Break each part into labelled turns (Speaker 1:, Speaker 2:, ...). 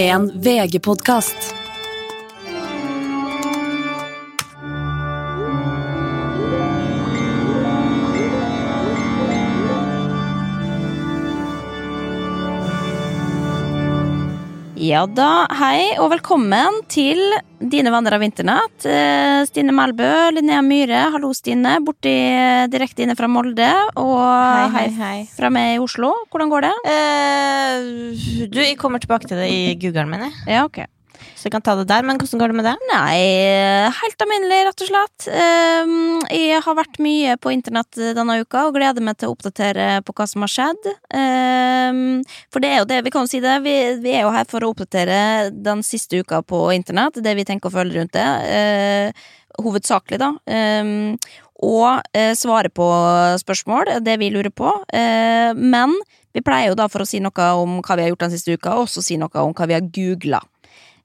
Speaker 1: En VG-podkast.
Speaker 2: Ja da, hei og velkommen til Dine venner av internett. Eh, Stine Melbø, Linnea Myhre, hallo Stine, borti direkte inne fra Molde. Og
Speaker 3: Hei,
Speaker 2: hei,
Speaker 3: hei,
Speaker 2: fra meg i Oslo. Hvordan går det?
Speaker 3: Eh, du, jeg kommer tilbake til det i Googlen min, jeg.
Speaker 2: Ja, ok.
Speaker 3: Så vi kan ta det der. Men hvordan går det med det?
Speaker 2: Nei, helt alminnelig, rett og slett. Eh, Jeg har vært mye på internett denne uka og gleder meg til å oppdatere på hva som har skjedd. Eh, For det er jo det, vi kan si det, vi, er jo her for å oppdatere den siste uka på internett, det vi tenker å følge rundt det. eh, Hovedsakelig, da. Eh, Og eh, svare på spørsmål, det vi lurer på. Eh, Men vi pleier jo da, for å si noe om hva vi har gjort den siste uka, også si noe om hva vi har googla.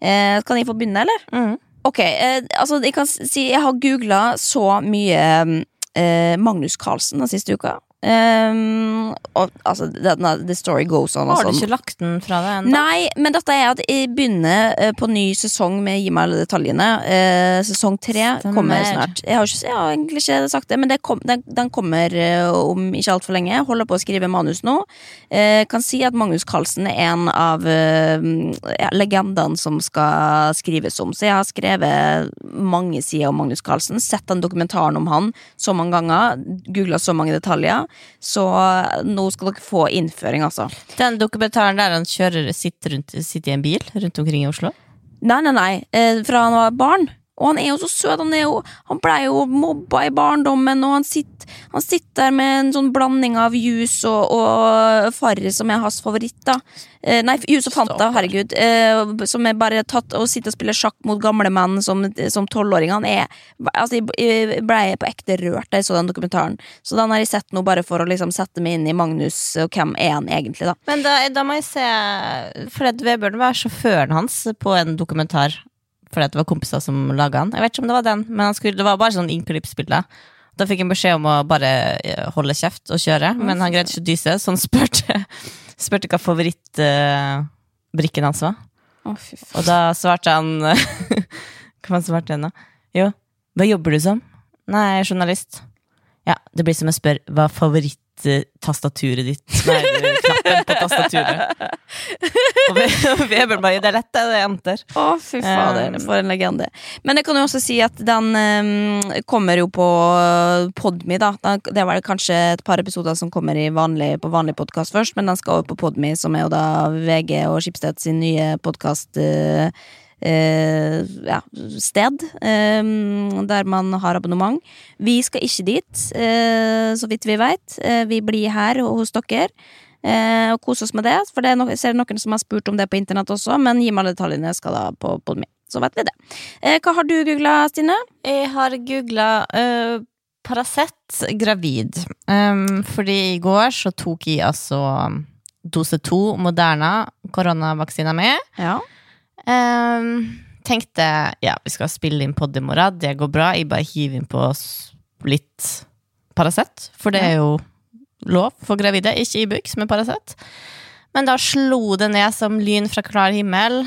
Speaker 2: Eh, kan jeg få begynne, eller?
Speaker 3: Mm.
Speaker 2: Ok, eh, altså jeg kan si Jeg har googla så mye eh, Magnus Carlsen den siste uka. Um, og, altså, the, the story goes on.
Speaker 3: Har du
Speaker 2: sånn.
Speaker 3: ikke lagt den fra deg ennå?
Speaker 2: Nei, men dette er at jeg begynner eh, på ny sesong med Gi meg alle detaljene. Uh, sesong tre
Speaker 3: Stemmer.
Speaker 2: kommer snart. Jeg har, ikke, jeg har egentlig ikke sagt det, men det kom, den, den kommer eh, om ikke altfor lenge. Holder på å skrive manus nå. Kan si at Magnus Carlsen er en av legendene som skal skrives om. Så jeg har skrevet mange sider om Magnus Carlsen. Sett den dokumentaren om han så mange ganger. Googla så mange detaljer. Så nå skal dere få innføring, altså.
Speaker 3: Den dokumentaren der han kjører sitter, rundt, sitter i en bil rundt omkring i Oslo?
Speaker 2: Nei, nei, nei. Eh, fra han var barn. Og han er jo så søt. Han, jo, han ble jo mobba i barndommen, og han sitter, han sitter der med en sånn blanding av juice og, og Farris, som er hans favoritt. da eh, Nei, juice og Fanta, herregud. Eh, som er bare tatt og sitter og spiller sjakk mot gamle menn som som tolvåring. Han er Altså, jeg- ble på ekte rørt da jeg så den dokumentaren. Så den har jeg sett nå bare for å liksom sette meg inn i Magnus, og hvem er han egentlig, da.
Speaker 3: Men da, da må jeg se Fred Vebjørn var sjåføren hans på en dokumentar. Fordi det var kompiser som laga den. Jeg vet ikke om det var den, men han skulle, det var bare sånn innklippsbilder. Da fikk han beskjed om å bare eh, holde kjeft og kjøre, men han greide ikke å dyse, så han spurte, spurte hva favorittbrikken hans var. Og da svarte han Hva svarte han da? Jo, hva jobber du som? Nei, jeg er journalist. Ja, det blir som jeg spør, hva favorittastaturet ditt? Nei, knappen på tastaturet. Og Ve- Vebjørn bare, det er lett, det er enter.
Speaker 2: Å, fy fader,
Speaker 3: Um,
Speaker 2: for en legende. Men jeg kan jo også si at den um, kommer jo på Podme, da. Det var kanskje et par episoder som kommer i vanlig, på vanlig podkast først, men den skal over på Podme, som er jo da VG og Skipsted sin nye podkast. ja, sted eh, der man har abonnement. Vi skal ikke dit, uh, så vidt vi veit. Eh, vi blir her hos dere. Eh, og kose oss med det. For det er no ser noen som har spurt om det på internett også, men gi meg alle detaljene skal da på Podme. Så vet vi det. Eh, hva har du googla, Stine?
Speaker 3: Jeg har googla uh, Paracet gravid. Um, fordi i går så tok jeg altså dose to Moderna koronavaksina med.
Speaker 2: Ja.
Speaker 3: Um, tenkte ja, vi skal spille inn podd i morgen, det går bra. Jeg bare hiver inn på litt Paracet, for det er jo lov for gravide. Ikke Ibux, men Paracet. Men da slo det ned som lyn fra klar himmel.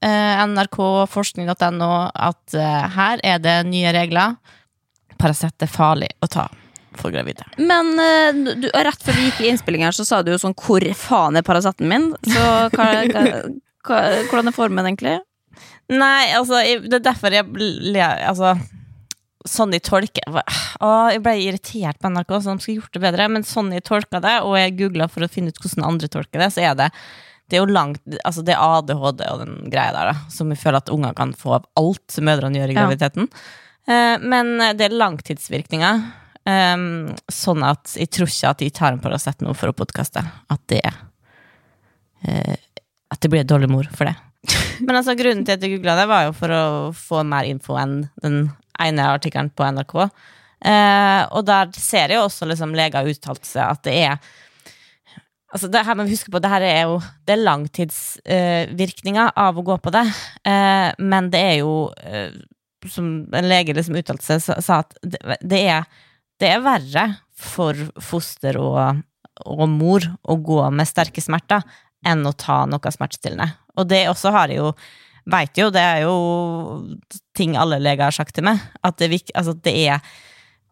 Speaker 3: Eh, NRK, forskning.no, at eh, her er det nye regler. Paracet er farlig å ta for gravide.
Speaker 2: Men eh, du, rett før vi gikk i innspilling her, så sa du jo sånn 'hvor faen er Paraceten min?' Så hva, hva, hva, hvordan er formen, egentlig?
Speaker 3: Nei, altså, det er derfor jeg Altså, de tolker Å, jeg ble irritert på NRK, så de skulle gjort det bedre. Men jeg tolka det, og jeg googla for å finne ut hvordan andre tolker det, så er det det er jo langt, altså det er ADHD og den greia der, da, som jeg føler at unger kan få av alt mødrene gjør i graviditeten. Ja. men det er langtidsvirkninger. eh, sånn at jeg tror ikke at de tar en Paracet nå for å podkaste. At det eh, At det blir dårlig mor for det. Men altså, grunnen til at jeg googla det, var jo for å få mer info enn den ene artikkelen på NRK. Eh, og der ser jeg også liksom leger uttalt seg at det er Altså det her må vi huske på, det her er jo Det er langtidsvirkninger av å gå på det, eh, men det er jo eh, Som en lege liksom uttalte seg, sa, sa at det, det, er, det er verre for foster og, og mor å gå med sterke smerter enn å ta noe smertestillende. Og det også har jeg jo Veit jo, det er jo ting alle leger har sagt til meg, at det, altså, det er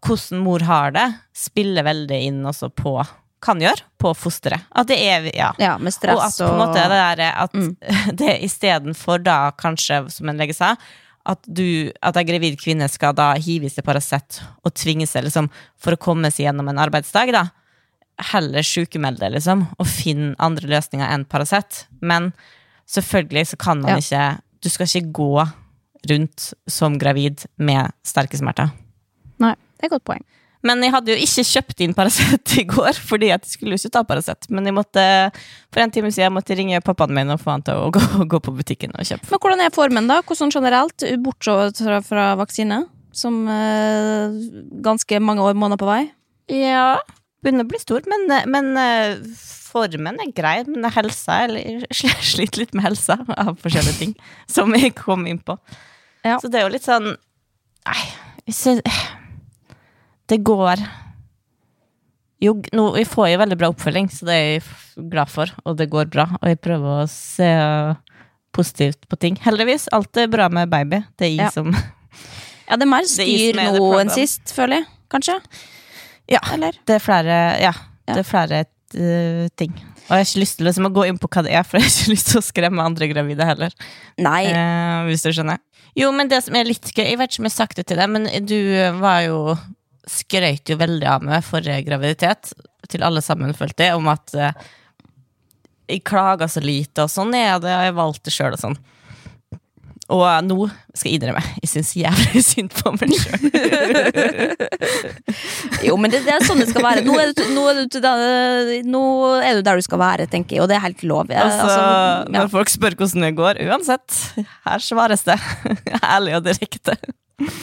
Speaker 3: hvordan mor har det, spiller veldig inn også på Kan gjøre på fosteret. At det er Ja.
Speaker 2: Ja, med
Speaker 3: Og at
Speaker 2: stress
Speaker 3: på en måte det der at
Speaker 2: Mm.
Speaker 3: det istedenfor da kanskje, som en lege sa, at du, at ei gravid kvinne skal da hives til Paracet og tvinge seg liksom for å komme seg gjennom en arbeidsdag, da. Heller sjukemelde liksom, og finne andre løsninger enn Paracet. Men selvfølgelig så kan man
Speaker 2: Ja.
Speaker 3: ikke Du skal ikke gå rundt som gravid med sterke smerter.
Speaker 2: Nei, det er et godt poeng.
Speaker 3: Men jeg hadde jo ikke kjøpt inn Paracet i går, fordi jeg skulle jo ikke ta Paracet. Men jeg måtte, for en time siden jeg måtte ringe pappaen min og få han til å gå, gå på butikken og kjøpe.
Speaker 2: Men hvordan er formen, da? Hvordan generelt, bortsett fra, fra vaksine? Som eh, ganske mange år måneder på vei?
Speaker 3: Ja, begynner å bli stor, men, men eh, formen er grei. Men helsa Jeg sliter litt med helsa av forskjellige ting som jeg kom inn på.
Speaker 2: Ja.
Speaker 3: Så det er jo litt sånn Nei, jeg det går jo, nå, jeg får jo veldig bra oppfølging, så det er jeg glad for, og det går bra. Og jeg prøver å se positivt på ting. Heldigvis. Alt er bra med baby. Det er jeg
Speaker 2: Ja.
Speaker 3: som
Speaker 2: Ja, det er mer styr nå enn sist, føler jeg. Kanskje?
Speaker 3: Ja.
Speaker 2: Eller?
Speaker 3: Det er flere Ja, det er flere uh, ting. Og jeg har ikke lyst til liksom, å gå inn på hva det er, for jeg har ikke lyst til å skremme andre gravide heller.
Speaker 2: Nei.
Speaker 3: Eh, hvis du skjønner. Jo, men det som er litt gøy Jeg vet ikke om jeg har sagt det til deg, men du var jo Skrøt jo veldig av meg forrige graviditet, til alle sammen, følte jeg, om at eh, jeg klaga så lite, og sånn det, og jeg valgte sjøl og sånn. Og nå skal jeg innrømme, jeg syns jævlig synd på meg sjøl.
Speaker 2: Jo, men det, det er sånn det skal være. Nå er, du, nå, er du, nå er du der du skal være, tenker jeg, og det er helt lov. Jeg,
Speaker 3: Altså,
Speaker 2: altså, ja.
Speaker 3: Når folk spør hvordan det går, uansett, her svares det. Ærlig og direkte.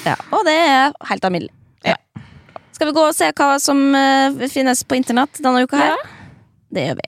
Speaker 2: Ja, og det er helt alminnelig.
Speaker 3: Ja.
Speaker 2: Skal vi gå og se hva som eh, finnes på internett denne uka her? Det gjør vi.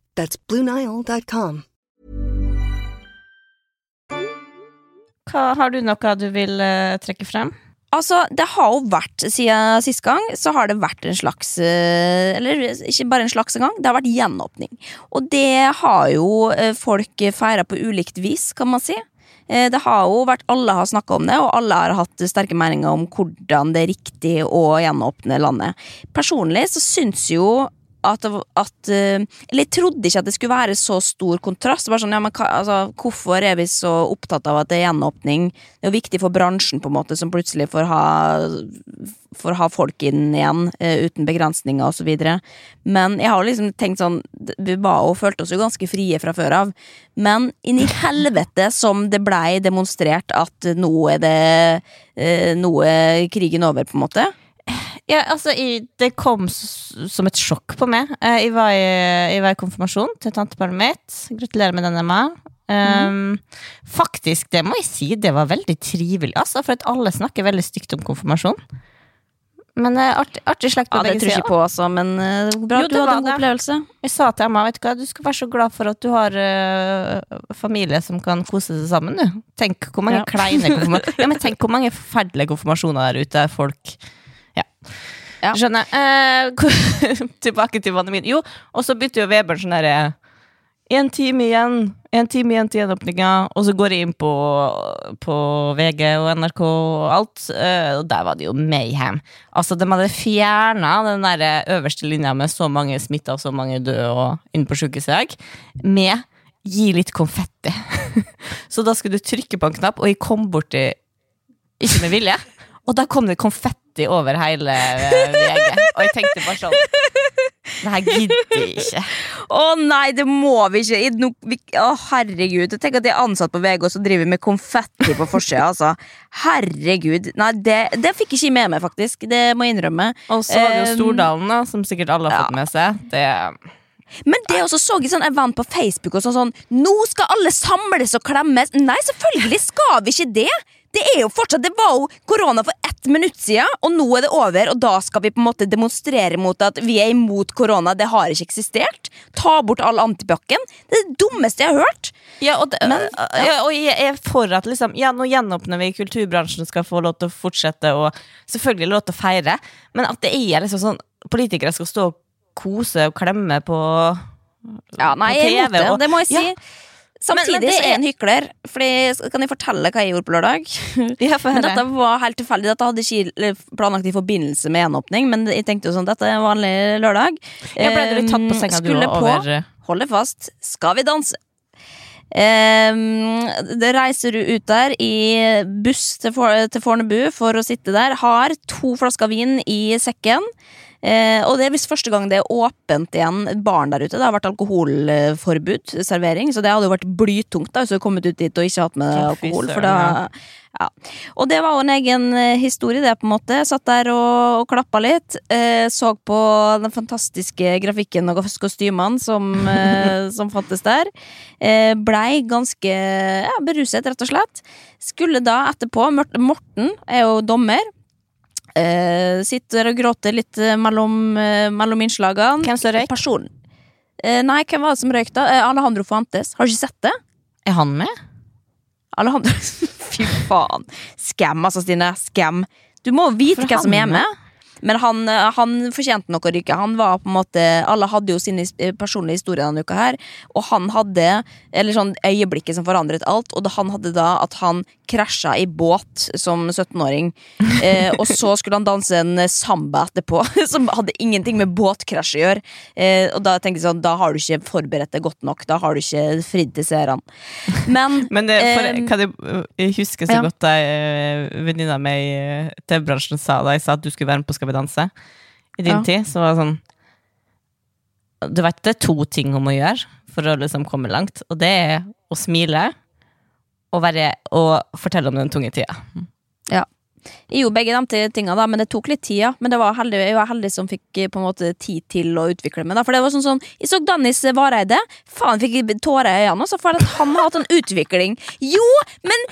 Speaker 4: That's BlueNile.com.
Speaker 3: Hva, har du noe du vil uh, trekke frem?
Speaker 2: Altså, det har jo vært, siden sist gang, så har det vært en slags eh, Eller ikke bare en slags gang, det har vært gjenåpning. Og det har jo eh, folk feira på ulikt vis, kan man si. Eh, Det har jo vært, Alle har snakka om det, og alle har hatt sterke meninger om hvordan det er riktig å gjenåpne landet. Personlig så syns jo at, at eh, Eller jeg trodde ikke at det skulle være så stor kontrast. Bare sånn, ja, men altså, Hvorfor er vi så opptatt av at det er gjenåpning? Det er jo viktig for bransjen, på en måte som plutselig får ha, får ha folk inn igjen uh, uten begrensninger osv. Men jeg har liksom tenkt sånn Vi var og følte oss jo ganske frie fra før av. Men inn i helvete som det blei demonstrert at nå er det uh, Nå er krigen over, på en måte.
Speaker 3: Ja, altså, jeg, det kom som et sjokk på meg. Eh, Jeg var i, jeg var i konfirmasjon til tanteparet mitt. Gratulerer med den, Emma. Um, faktisk, det må jeg si, det var veldig trivelig, altså, for at alle snakker veldig stygt om konfirmasjon. Men uh, artig, artig slekt på
Speaker 2: Ja, det tror jeg ikke på, altså, men uh, bra
Speaker 3: Jo,
Speaker 2: du hadde en god opplevelse.
Speaker 3: Jeg sa til Emma vet du hva, du skal være så glad for at du har uh, familie som kan kose seg sammen. Du. Tenk hvor mange
Speaker 2: Ja.
Speaker 3: kleine konfirmasjoner ja, men Tenk hvor mange forferdelige konfirmasjoner der ute. Folk Ja.
Speaker 2: Ja.
Speaker 3: Skjønner. Eh, tilbake til pandemien. Jo, og så bytter jo Vebjørn sånn derre En time igjen. En time igjen til gjenåpninga, og så går jeg inn på, på VG og NRK og alt, eh, og der var det jo mayhem. Altså, de hadde fjerna den der øverste linja med så mange smitta og så mange døde og inne på i dag, med gi litt konfetti. så da skulle du trykke på en knapp, og jeg kom borti Ikke med vilje. Og da kom det konfetti over hele eh, VG. Og jeg tenkte bare sånn Det her gidder jeg ikke.
Speaker 2: Å nei, det må vi ikke! I no, vi, å, herregud. Tenk at jeg er ansatt på VG og så driver med konfetti på forsida. altså. Herregud. Nei, det, det fikk ikke jeg med meg, faktisk. Det må jeg innrømme.
Speaker 3: Og så var det jo
Speaker 2: Um,
Speaker 3: Stordalen, da, som sikkert alle har fått med seg. Det
Speaker 2: Men det også så jeg sånn event på Facebook og sånn, sånn Nå skal alle samles og klemmes. Nei, selvfølgelig skal vi ikke det! Det er jo fortsatt, det var jo korona for ett minutt siden, og nå er det over. Og da skal vi på en måte demonstrere mot at vi er imot korona. Det har ikke eksistert. Ta bort all antibac-en. Det er det dummeste jeg har hørt.
Speaker 3: Ja, og, det,
Speaker 2: Men-
Speaker 3: ja, og jeg er for at liksom, ja, nå gjenåpner vi, kulturbransjen skal få lov til å fortsette, og selvfølgelig lov til å feire, men at det er liksom sånn Politikere skal stå og kose og klemme på
Speaker 2: Ja, nei,
Speaker 3: på
Speaker 2: jeg er imot
Speaker 3: TV,
Speaker 2: det,
Speaker 3: og-
Speaker 2: det må jeg si. Samtidig
Speaker 3: Men- men det
Speaker 2: så er
Speaker 3: er-
Speaker 2: hykler. Fordi, kan jeg fortelle hva jeg gjorde på lørdag?
Speaker 3: Ja,
Speaker 2: Men dette var helt tilfeldig. Dette hadde ikke planlagt i forbindelse med gjenåpning, men jeg tenkte jo sånn, dette er en vanlig lørdag.
Speaker 3: Jeg ble litt tatt på senga
Speaker 2: Skulle du
Speaker 3: òg,
Speaker 2: på,
Speaker 3: over
Speaker 2: Hold deg fast. Skal vi danse? Um, det reiser du ut der i buss til, For til Fornebu for å sitte der. Har to flasker vin i sekken. Eh, og det er visst første gang det er åpent igjen barn der ute. Det har vært alkoholforbud, servering, så det hadde jo vært blytungt da hvis du hadde kommet ut dit og ikke hatt med alkohol. For da, ja. Og det var jo en egen eh, historie, det, på en måte. Satt der og, og klappa litt. Eh, så på den fantastiske grafikken og kostymene som, eh, som fantes der. Eh, blei ganske ja, beruset, rett og slett. Skulle da etterpå Morten er jo dommer. Eh, sitter og gråter litt eh, mellom, uh, mellom innslagene.
Speaker 3: Hvem som røyk?
Speaker 2: Person. Uh, nei, hvem var det som røyk, da? Alejandro Fuentes. Har du ikke sett det?
Speaker 3: Er han med?
Speaker 2: Alejandro Fy faen. Skam, altså, Stine. Skam. Du må vite
Speaker 3: Hvorfor
Speaker 2: hvem som er
Speaker 3: med.
Speaker 2: med. Men han, eh, han fortjente nok å ryke. Han var på en måte Alle hadde jo sine eh, personlige historier denne uka her. Og han hadde Eller sånn øyeblikket som forandret alt. Og han hadde da at han krasja i båt som 17-åring. Eh, og så skulle han danse en eh, samba etterpå, som hadde ingenting med båtkrasj å gjøre. Eh, og da tenkte jeg sånn Da har du ikke forberedt deg godt nok. Da har du ikke fridd til seerne. Men,
Speaker 3: Men det, for,
Speaker 2: eh,
Speaker 3: kan jeg, jeg husker så
Speaker 2: ja.
Speaker 3: godt da eh, venninna mi i eh, TV-bransjen sa da jeg sa at du skulle være med på Skal vi danse. I din
Speaker 2: Ja.
Speaker 3: tid så var det sånn Du vet det er to ting hun må gjøre for å liksom komme langt, og det er å smile og, være, og fortelle om den tunge tida.
Speaker 2: Jeg gjorde begge de tingene da, men det tok litt tid. Ja. Men var heldig, jeg var heldig som fikk eh, på en måte tid til å utvikle meg. Da. For det var sånn sånn Jeg så Dennis Vareide. Faen, fikk jeg tårer i øynene. også, For at han har hatt en utvikling. Jo, men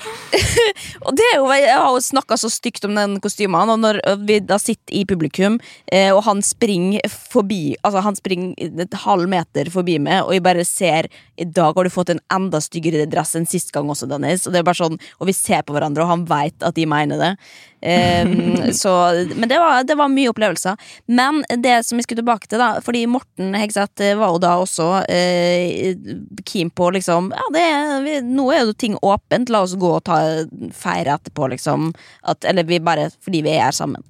Speaker 2: Og det er jo Jeg har jo snakka så stygt om den kostymen, og når vi da sitter i publikum, eh, og han springer forbi Altså, han springer et halv meter forbi meg, og jeg bare ser I dag har du fått en enda styggere dress enn sist gang også, Dennis. Og sånn Og vi ser på hverandre, og han veit at de mener det. Ehm, så, men det var, det var mye opplevelser. Men det som vi skulle tilbake til, da fordi Morten Hegseth eh, var jo da også uh, keen på liksom Ja, det vi, nå er jo ting åpent, la oss gå og ta feire etterpå, liksom. At, eller vi bare fordi vi er sammen.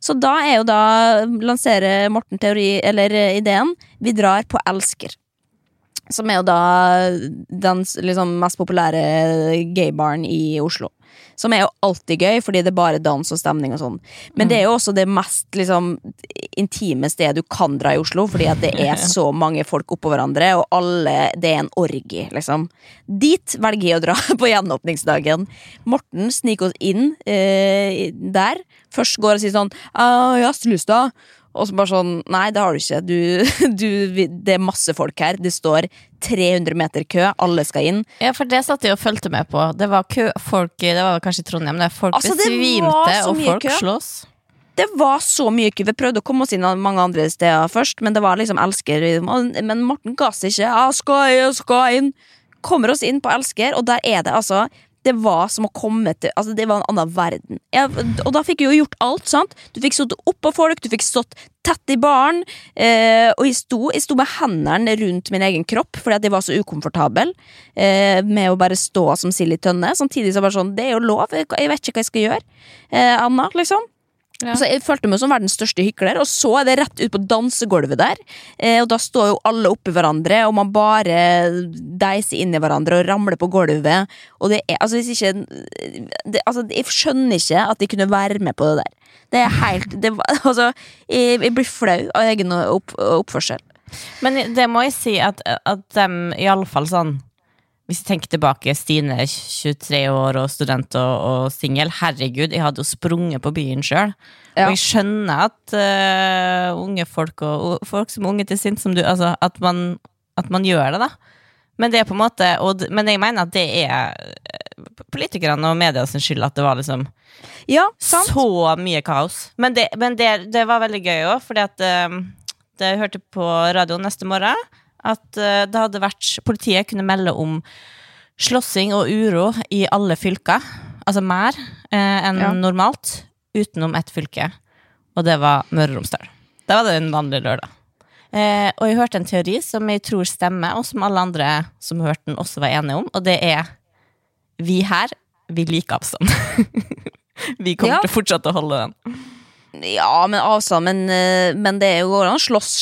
Speaker 2: Så da er jo da lanserer Morten teori, eller eh, ideen, vi drar på Elsker. Som er jo da den liksom, mest populære gaybaren i Oslo. Som er jo alltid gøy, fordi det er bare dans og stemning og sånn. Men det er jo også det mest liksom, intime stedet du kan dra i Oslo, fordi at det er så mange folk oppå hverandre, og alle Det er en orgi, liksom. Dit velger jeg å dra på gjenåpningsdagen. Morten sniker oss inn eh, der. Først går og sier sånn «Ah, 'Jeg har hestelyst, da'. Og så bare sånn Nei, det har du ikke. Du, du, det er masse folk her. Det står 300 meter kø. Alle skal inn.
Speaker 3: Ja, for det satt jeg og fulgte med på. Det var kø, folk, det var kanskje i Trondheim, det folk
Speaker 2: Altså,
Speaker 3: besvimte, og folk
Speaker 2: kø.
Speaker 3: slåss.
Speaker 2: Det var så mye kø. Vi prøvde å komme oss inn mange andre steder først, men det var liksom Elsker. Men Morten ga seg ikke. Jeg skal, jeg skal inn. Kommer oss inn på Elsker, og der er det altså Det var som å komme til Altså, det var en annen verden. Jeg, og da fikk jeg jo gjort alt, sant? Du fikk stått oppå folk, du fikk stått tett i baren. Eh, og jeg sto, jeg sto med hendene rundt min egen kropp fordi at jeg var så ukomfortabel eh, med å bare stå som sild i tønne. Samtidig så var det sånn, det er jo lov, jeg vet ikke hva jeg skal gjøre. Eh, Anna, liksom.
Speaker 3: Ja.
Speaker 2: Så jeg følte meg som verdens største hykler, og så er det rett ut på dansegulvet der. Eh, og da står jo alle oppi hverandre, og man bare deiser inn i hverandre og ramler på gulvet. Og det er, altså hvis ikke det, Altså, jeg skjønner ikke at de kunne være med på det der. Det er helt det, Altså, jeg, jeg blir flau av egen opp, oppførsel.
Speaker 3: Men det må jeg si at, at dem iallfall sånn Hvis jeg tenker tilbake, Stine 23 år og student og, og singel. Herregud, jeg hadde jo sprunget på byen sjøl.
Speaker 2: Ja.
Speaker 3: Og jeg skjønner at uh, unge folk og, og folk som er unge til sinns som du Altså, at man, at man gjør det, da. Men det er på en måte og, Men jeg mener at det er eh, politikerne og media sin skyld at det var liksom
Speaker 2: Ja,
Speaker 3: så mye kaos. Men det, men det, det var veldig gøy òg, fordi at eh, det hørte på radioen neste morgen, at eh, det hadde vært Politiet kunne melde om slåssing og uro i alle fylker. Altså mer eh, enn
Speaker 2: Ja.
Speaker 3: normalt, utenom ett fylke. Og det var Møre og Romsdal. Da var det en vanlig lørdag. Eh, og jeg hørte en teori som jeg tror stemmer, og som alle andre som hørte den, også var enige om, og det er vi her, vi liker avstand. vi kommer
Speaker 2: Ja.
Speaker 3: til å fortsette å holde den.
Speaker 2: Ja, men avstand, men, eh, men det går an å slåss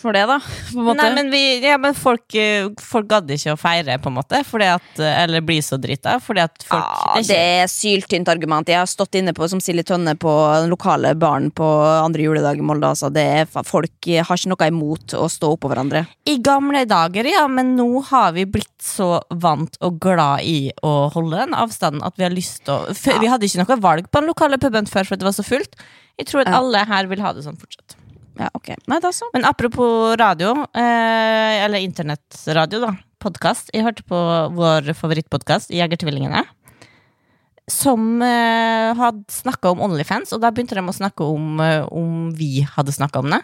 Speaker 2: for det, da.
Speaker 3: Nei, men, vi, ja, men folk, eh, folk gadd ikke å feire, på en måte, fordi at, eh, eller bli så drita, fordi at folk
Speaker 2: ja,
Speaker 3: det er
Speaker 2: syltynt argument. Jeg har stått inne på som Silje tønne på den lokale baren på andre juledag i Molde. Altså. Det er, folk har ikke noe imot å stå oppå hverandre.
Speaker 3: I gamle dager, ja, men nå har vi blitt så vant og glad i å holde den avstanden at vi har lyst til å ja. Vi hadde ikke noe valg på den lokale puben før for det var så fullt. Jeg tror at alle her vil ha det sånn fortsatt.
Speaker 2: Ja, ok. Nei, da så.
Speaker 3: Men apropos radio, eh, eller internettradio, da. Podkast. Jeg hørte på vår favorittpodkast, Jegertvillingene. Som eh, hadde snakka om Onlyfans, og da begynte de å snakke om eh, om vi hadde snakka om det.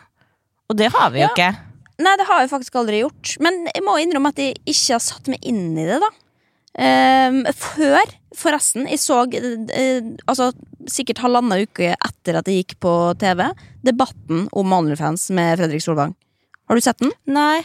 Speaker 3: Og det har vi jo
Speaker 2: Ja.
Speaker 3: ikke.
Speaker 2: Nei, det har jeg faktisk aldri gjort. Men jeg må innrømme at jeg ikke har satt meg inn i det, da. Ehm, før, forresten. Jeg så uh, altså, sikkert halvannen uke etter at det gikk på TV, debatten om OnlyFans med Fredrik Solvang. Har du sett den?
Speaker 3: Nei.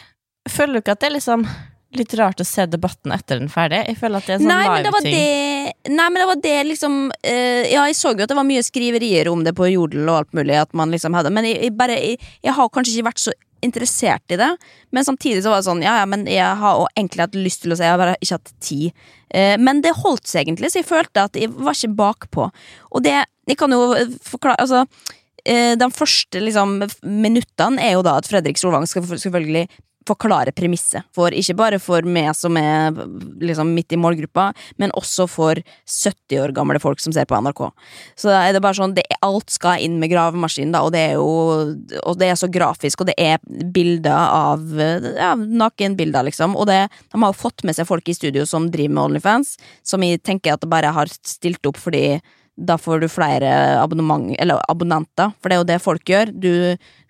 Speaker 3: Føler du ikke at det er liksom litt rart å se debatten etter den ferdig? Jeg føler at det er sånn
Speaker 2: Nei, men det var
Speaker 3: live-ting.
Speaker 2: det Nei, men det var det liksom uh, Ja, jeg så jo at det var mye skriverier om det på Jodel og alt mulig, at man liksom hadde Men jeg, jeg bare jeg, jeg har kanskje ikke vært så interessert i det. Men samtidig så var det sånn, ja ja, men jeg har egentlig hatt lyst til å si, jeg har bare ikke hatt tid. Eh, men det holdt seg egentlig, så jeg følte at jeg var ikke bakpå. Og det Jeg kan jo forklare Altså eh, de første liksom, minuttene er jo da at Fredrik Solvang skal selvfølgelig forklare premisset. For ikke bare for meg som er liksom midt i målgruppa, men også for 70 år gamle folk som ser på NRK. Så da er det bare sånn, det alt skal inn med gravemaskin, da, og det er jo Og det er så grafisk, og det er bilder av ja, nakenbilder, liksom. Og det, de har fått med seg folk i studio som driver med Onlyfans, som jeg tenker at det bare har stilt opp fordi da får du flere abonnenter, for det er jo det folk gjør. Du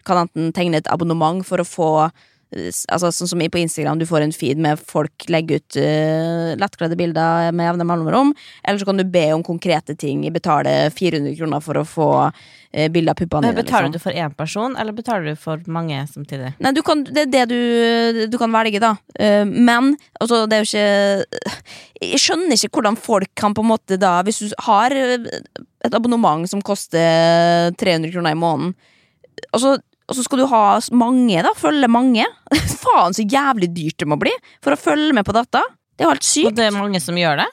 Speaker 2: kan enten tegne et abonnement for å få Altså Sånn som på Instagram, du får en feed med folk legger ut uh, lettkledde bilder med jevne mellomrom. Eller så kan du be om konkrete ting. Betale 400 kroner for å få uh, bilde av puppene dine.
Speaker 3: Betaler
Speaker 2: liksom.
Speaker 3: du for én person, eller betaler du for mange samtidig?
Speaker 2: Nei, du kan, det er det du, du kan velge, da. Uh, men altså, det er jo ikke Jeg skjønner ikke hvordan folk kan på en måte da Hvis du har et abonnement som koster 300 kroner i måneden, og så, og så skal du ha mange, da. Følge mange. Faen, så jævlig dyrt det må bli for å følge med på data. Det er jo helt sykt.
Speaker 3: Og det er mange som gjør det?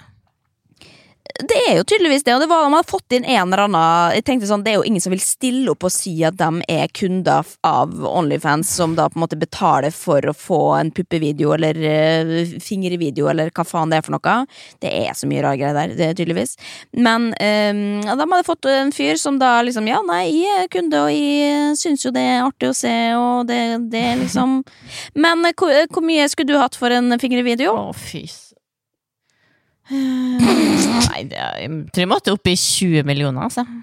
Speaker 2: Det er jo tydeligvis det, og det var man hadde fått inn en eller annen Jeg tenkte sånn, Det er jo ingen som vil stille opp og si at de er kunder av Onlyfans, som da på en måte betaler for å få en puppevideo eller uh, fingervideo eller hva faen det er for noe. Det er så mye rare greier der, det er tydeligvis. Men um, ja, de hadde fått en fyr som da liksom Ja, nei, jeg er kunde, og jeg syns jo det er artig å se, og det, det liksom Men eh, hvor, hvor mye skulle du hatt for en fingervideo?
Speaker 3: Å, fy s- Nei, det jeg tror jeg måtte opp i 20 millioner, altså.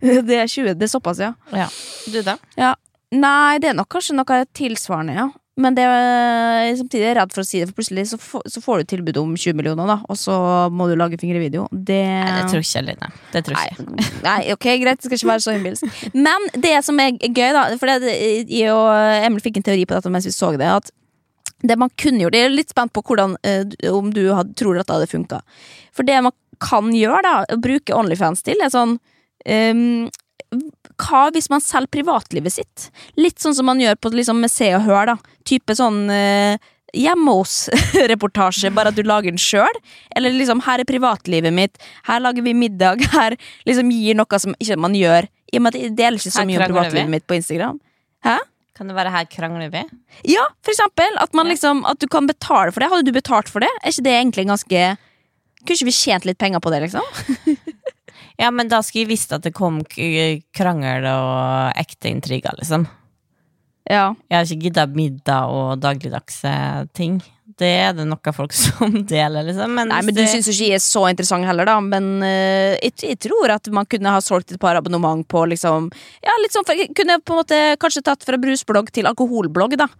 Speaker 2: Det er 20, det er såpass, ja.
Speaker 3: Ja. Du, da?
Speaker 2: Ja. Nei, det er nok kanskje noe tilsvarende, ja. men det er, samtidig er jeg redd for å si det, for plutselig så, får- så får du tilbud om 20 millioner, da, og så må du lage fingrevideo. Det
Speaker 3: Nei, det tror ikke jeg, Line. Det tror ikke jeg.
Speaker 2: Nei, nei, ok, greit, det skal ikke være så hymbilsk. Men det som er gøy, da For det, jeg og Emil fikk en teori på dette mens vi så det, at det man kunne gjort Jeg er litt spent på hvordan, eh, om du hadde, tror det hadde funka. For det man kan gjøre, da, å bruke Onlyfans til, er sånn um, hva hvis man selger privatlivet sitt? Litt sånn som man gjør på liksom, med Se og Hør, da. Type sånn eh, hjemme hos-reportasje, bare at du lager den sjøl. Eller liksom 'her er privatlivet mitt', 'her lager vi middag', her liksom gir noe som ikke man gjør. I og med at jeg deler ikke så mye om privatlivet mitt på Instagram. Hæ?
Speaker 3: Kan det være her krangler vi?
Speaker 2: Ja, for eksempel. At, man liksom, at du kan betale for det. Hadde du betalt for det? Er ikke det egentlig ganske Kunne ikke vi tjent litt penger på det, liksom?
Speaker 3: Ja, men da skulle jeg visst at det kom krangel og ekte intriger, liksom.
Speaker 2: Ja.
Speaker 3: Jeg har ikke gidda middag og dagligdagse ting. Det er det noen folk som deler, liksom. Men,
Speaker 2: Nei, men du
Speaker 3: det-
Speaker 2: syns ikke jeg er så interessant heller, da. Men uh, jeg, jeg tror at man kunne ha solgt et par abonnement på liksom Ja, litt sånn for, jeg Kunne på en måte kanskje tatt fra brusblogg til alkoholblogg, da.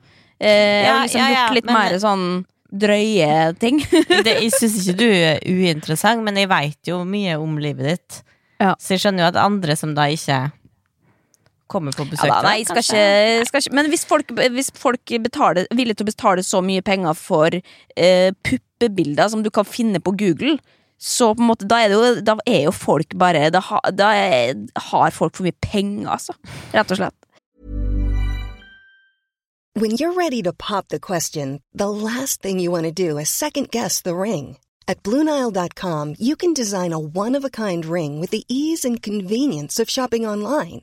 Speaker 2: Uh,
Speaker 3: Ja,
Speaker 2: liksom
Speaker 3: ja, ja,
Speaker 2: gjort litt
Speaker 3: men-
Speaker 2: mer sånn drøye ting.
Speaker 3: det, jeg syns ikke du er uinteressant, men jeg veit jo mye om livet ditt.
Speaker 2: Ja.
Speaker 3: Så jeg skjønner jo at andre som da ikke kommer på besøk
Speaker 2: Ja, da, nei, skal ikke, skal ikke Men hvis folk, hvis folk betaler, er villige til å betale så mye penger for eh, puppebilder som du kan finne på Google, så på en måte, da er, det jo, da er jo folk bare Da, ha, da er, har folk for mye penger, altså. Rett og slett.
Speaker 4: When you're ready to pop the question, the last thing you want to do is second guess the ring. At Bluenile.com, you can design a one of a kind ring with the ease and convenience of shopping online.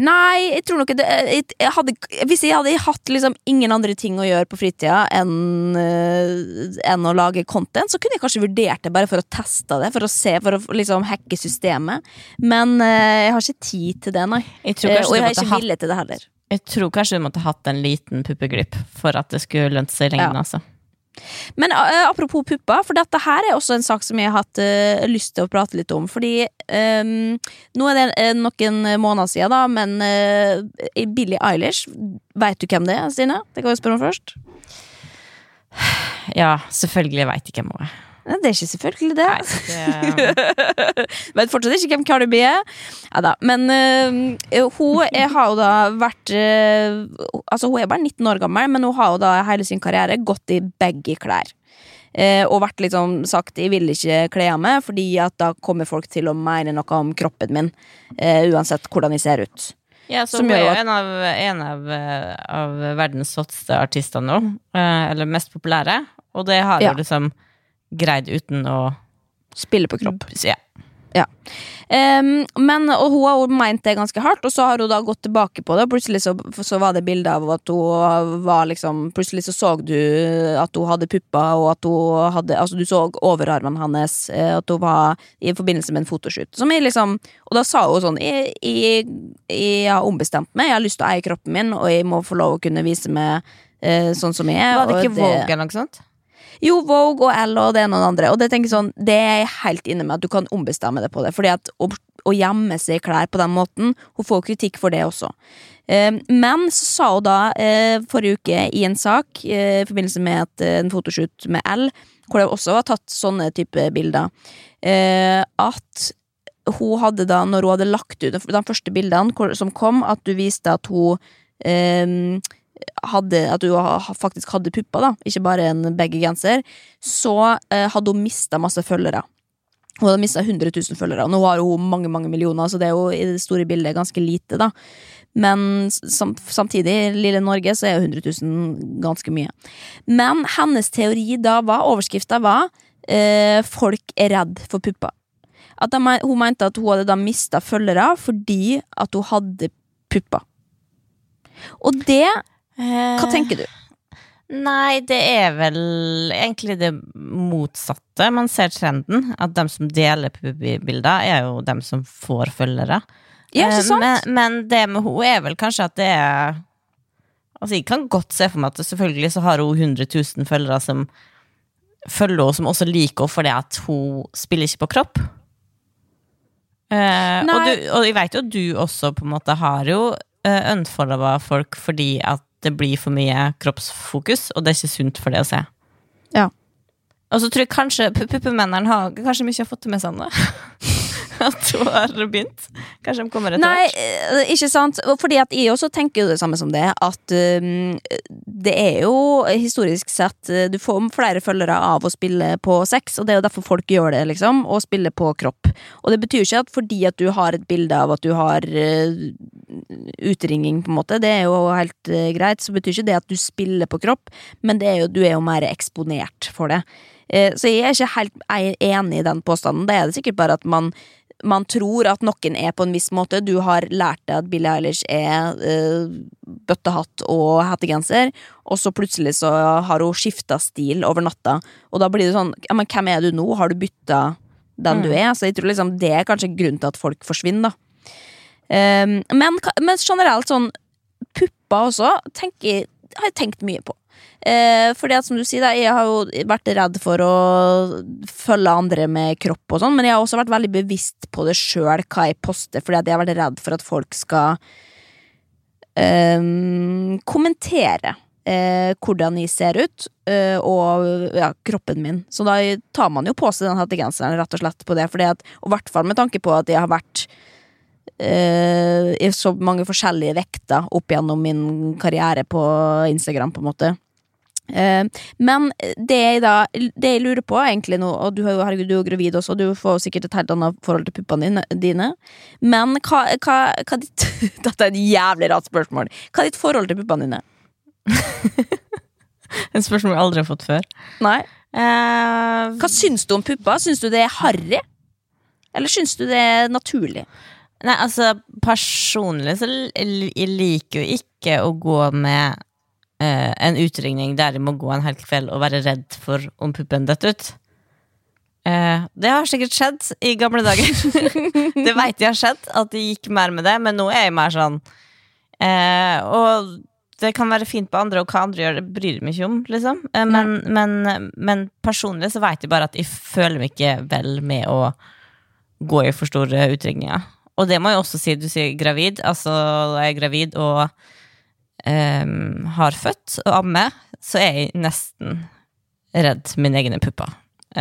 Speaker 2: Nei, jeg tror nok det, jeg, jeg hadde, Hvis jeg hadde hatt liksom ingen andre ting å gjøre på fritida enn eh, enn å lage content, så kunne jeg kanskje vurdert det bare for å teste det, for å se, for å liksom hacke systemet. Men eh, jeg har ikke tid til det, nei.
Speaker 3: Jeg tror
Speaker 2: Eh, og jeg har ikke vilje til det heller.
Speaker 3: Jeg tror kanskje du måtte hatt en liten puppeglipp for at det skulle lønt seg i lengden,
Speaker 2: Ja.
Speaker 3: altså.
Speaker 2: Men uh, apropos pupper, for dette her er også en sak som jeg har hatt uh, lyst til å prate litt om. Fordi um, nå er det eh, noen måneder siden, da, men uh, Billie Eilish Vet du hvem det er, Stine? Det kan vi spørre om først.
Speaker 3: Ja, selvfølgelig veit jeg hvem hun er.
Speaker 2: Nei, det er ikke selvfølgelig det.
Speaker 3: Det,
Speaker 2: Vet fortsatt ikke hvem Cardi B er. Ja da. Men uh, hun er, har jo da vært uh, Altså, hun er bare 19 år gammel, men hun har jo da hele sin karriere gått i baggy klær. Uh, og vært liksom sagt 'jeg vil ikke kle av meg', fordi at da kommer folk til å mene noe om kroppen min. uansett hvordan jeg ser ut.
Speaker 3: ja, så
Speaker 2: Som
Speaker 3: hun er jo en av, en av, av verdens hotteste artister nå. Eller mest populære. Og det har
Speaker 2: Ja.
Speaker 3: hun liksom greid uten å
Speaker 2: Spille på kropp.
Speaker 3: Ja.
Speaker 2: Em, men, og hun har meint det ganske hardt, og så har hun da gått tilbake på det. Og plutselig så, så var det bilde av at hun var liksom Plutselig så så du at hun hadde pupper, og at hun hadde Altså, du så overarmen hans, eh, at hun var i forbindelse med en fotoshoot. Som jeg liksom Og da sa hun sånn jeg, jeg, jeg har ombestemt meg, jeg har lyst til å eie kroppen min, og jeg må få lov å kunne vise meg eh, sånn som jeg er.
Speaker 3: Var det ikke Vogue eller noe sånt?
Speaker 2: Jo, Vogue og Elle og det ene og det andre. Og det tenker sånn, det er jeg helt inne med at du kan ombestemme deg på det. Fordi at å, gjemme seg i klær på den måten Hun får kritikk for det også. Eh, men så sa hun da eh, forrige uke i en sak eh, i forbindelse med et, eh, en fotoshoot med Elle, hvor det også var tatt sånne type bilder, at hun hadde da, når hun hadde lagt ut de første bildene som kom, at du viste at hun eh, hadde, at hun faktisk hadde pupper, da, ikke bare en baggy genser, så eh, hadde hun mista masse følgere. Hun hadde mista 100 000 følgere. Nå har hun mange mange millioner, så det er jo i det store bildet ganske lite. da Men sam samtidig, lille Norge, så er jo 100 000 ganske mye. Men hennes teori da var, overskrifta var eh, 'Folk er redd for pupper'. At de, hun mente at hun hadde da mista følgere fordi at hun hadde pupper. Og det Hva tenker du?
Speaker 3: Nei, det er vel egentlig det motsatte. Man ser trenden. At de som deler bilder er jo dem som får følgere.
Speaker 2: Ja, ikke
Speaker 3: Eh,
Speaker 2: sant?
Speaker 3: Men, men det med henne er vel kanskje at det er Altså, jeg kan godt se for meg at selvfølgelig så har hun 100 000 følgere som følger henne, som også liker henne fordi at hun spiller ikke på kropp. Eh, og, du, og jeg vet jo at du også på en måte har jo uh, unfollowa folk fordi at det blir for mye kroppsfokus, og det er ikke sunt for det å se.
Speaker 2: Ja.
Speaker 3: Og så tror jeg kanskje pu- puppemennene har kanskje mye har fått med seg nå. At hun har begynt. Kanskje de kommer etter
Speaker 2: Nei,
Speaker 3: hvert.
Speaker 2: Nei, ikke sant. Fordi at jeg også tenker det samme som det. At um, det er jo historisk sett eh, Du får flere følgere av å spille på sex, og det er jo derfor folk gjør det, liksom. Å spille på kropp. Og det betyr ikke at fordi at du har et bilde av at du har eh, utringning, på en måte, det er jo helt eh, greit, så betyr ikke det at du spiller på kropp, men det er jo, du er jo mer eksponert for det. Eh, så jeg er ikke helt enig i den påstanden. Det er det sikkert bare at man man tror at noen er på en viss måte. Du har lært deg at Billie Eilish er uh, bøttehatt og hettegenser, og så plutselig så har hun skifta stil over natta, og da blir det sånn Ja, men hvem er du nå? Har du bytta den du er? Så jeg tror liksom det er kanskje grunnen til at folk forsvinner, da. Um, men, men generelt sånn pupper også tenker, har jeg tenkt mye på. Eh, fordi at som du sier, da, jeg har jo vært redd for å følge andre med kropp og sånn, men jeg har også vært veldig bevisst på det sjøl, hva jeg poster, fordi at jeg har vært redd for at folk skal ehm, kommentere eh, hvordan jeg ser ut, eh, og ja, kroppen min. Så da tar man jo på seg den hettegenseren rett og slett på det, fordi at, og i hvert fall med tanke på at jeg har vært eh, i så mange forskjellige vekter opp gjennom min karriere på Instagram, på en måte. Eh, men det jeg da Det jeg lurer på egentlig nå Og du, herregud, du er jo gravid også, du får sikkert et helt annet forhold til puppene dine, dine. Men hva, hva, hva ditt Dette er et jævlig rart spørsmål. Hva er ditt forhold til puppene dine?
Speaker 3: En spørsmål jeg aldri har fått før.
Speaker 2: Nei
Speaker 3: Eh,
Speaker 2: Hva syns du om pupper? Syns du det er harry? Eller syns du det er naturlig?
Speaker 3: Nei, altså personlig så jeg liker jo ikke å gå med uh, en utringning der jeg må gå en hel kveld og være redd for om puppen detter ut. Uh, det har sikkert skjedd i gamle dager. det veit jeg har skjedd, at jeg gikk mer med det, men nå er jeg mer sånn uh, Og det kan være fint på andre, og hva andre gjør, det bryr meg ikke om, liksom. Men, men, men personlig så veit jeg bare at jeg føler meg ikke vel med å gå i for store utringninger. Og det må jeg også si, du sier gravid. Altså, jeg er gravid og um, har født og ammer, så er jeg nesten redd mine egne pupper.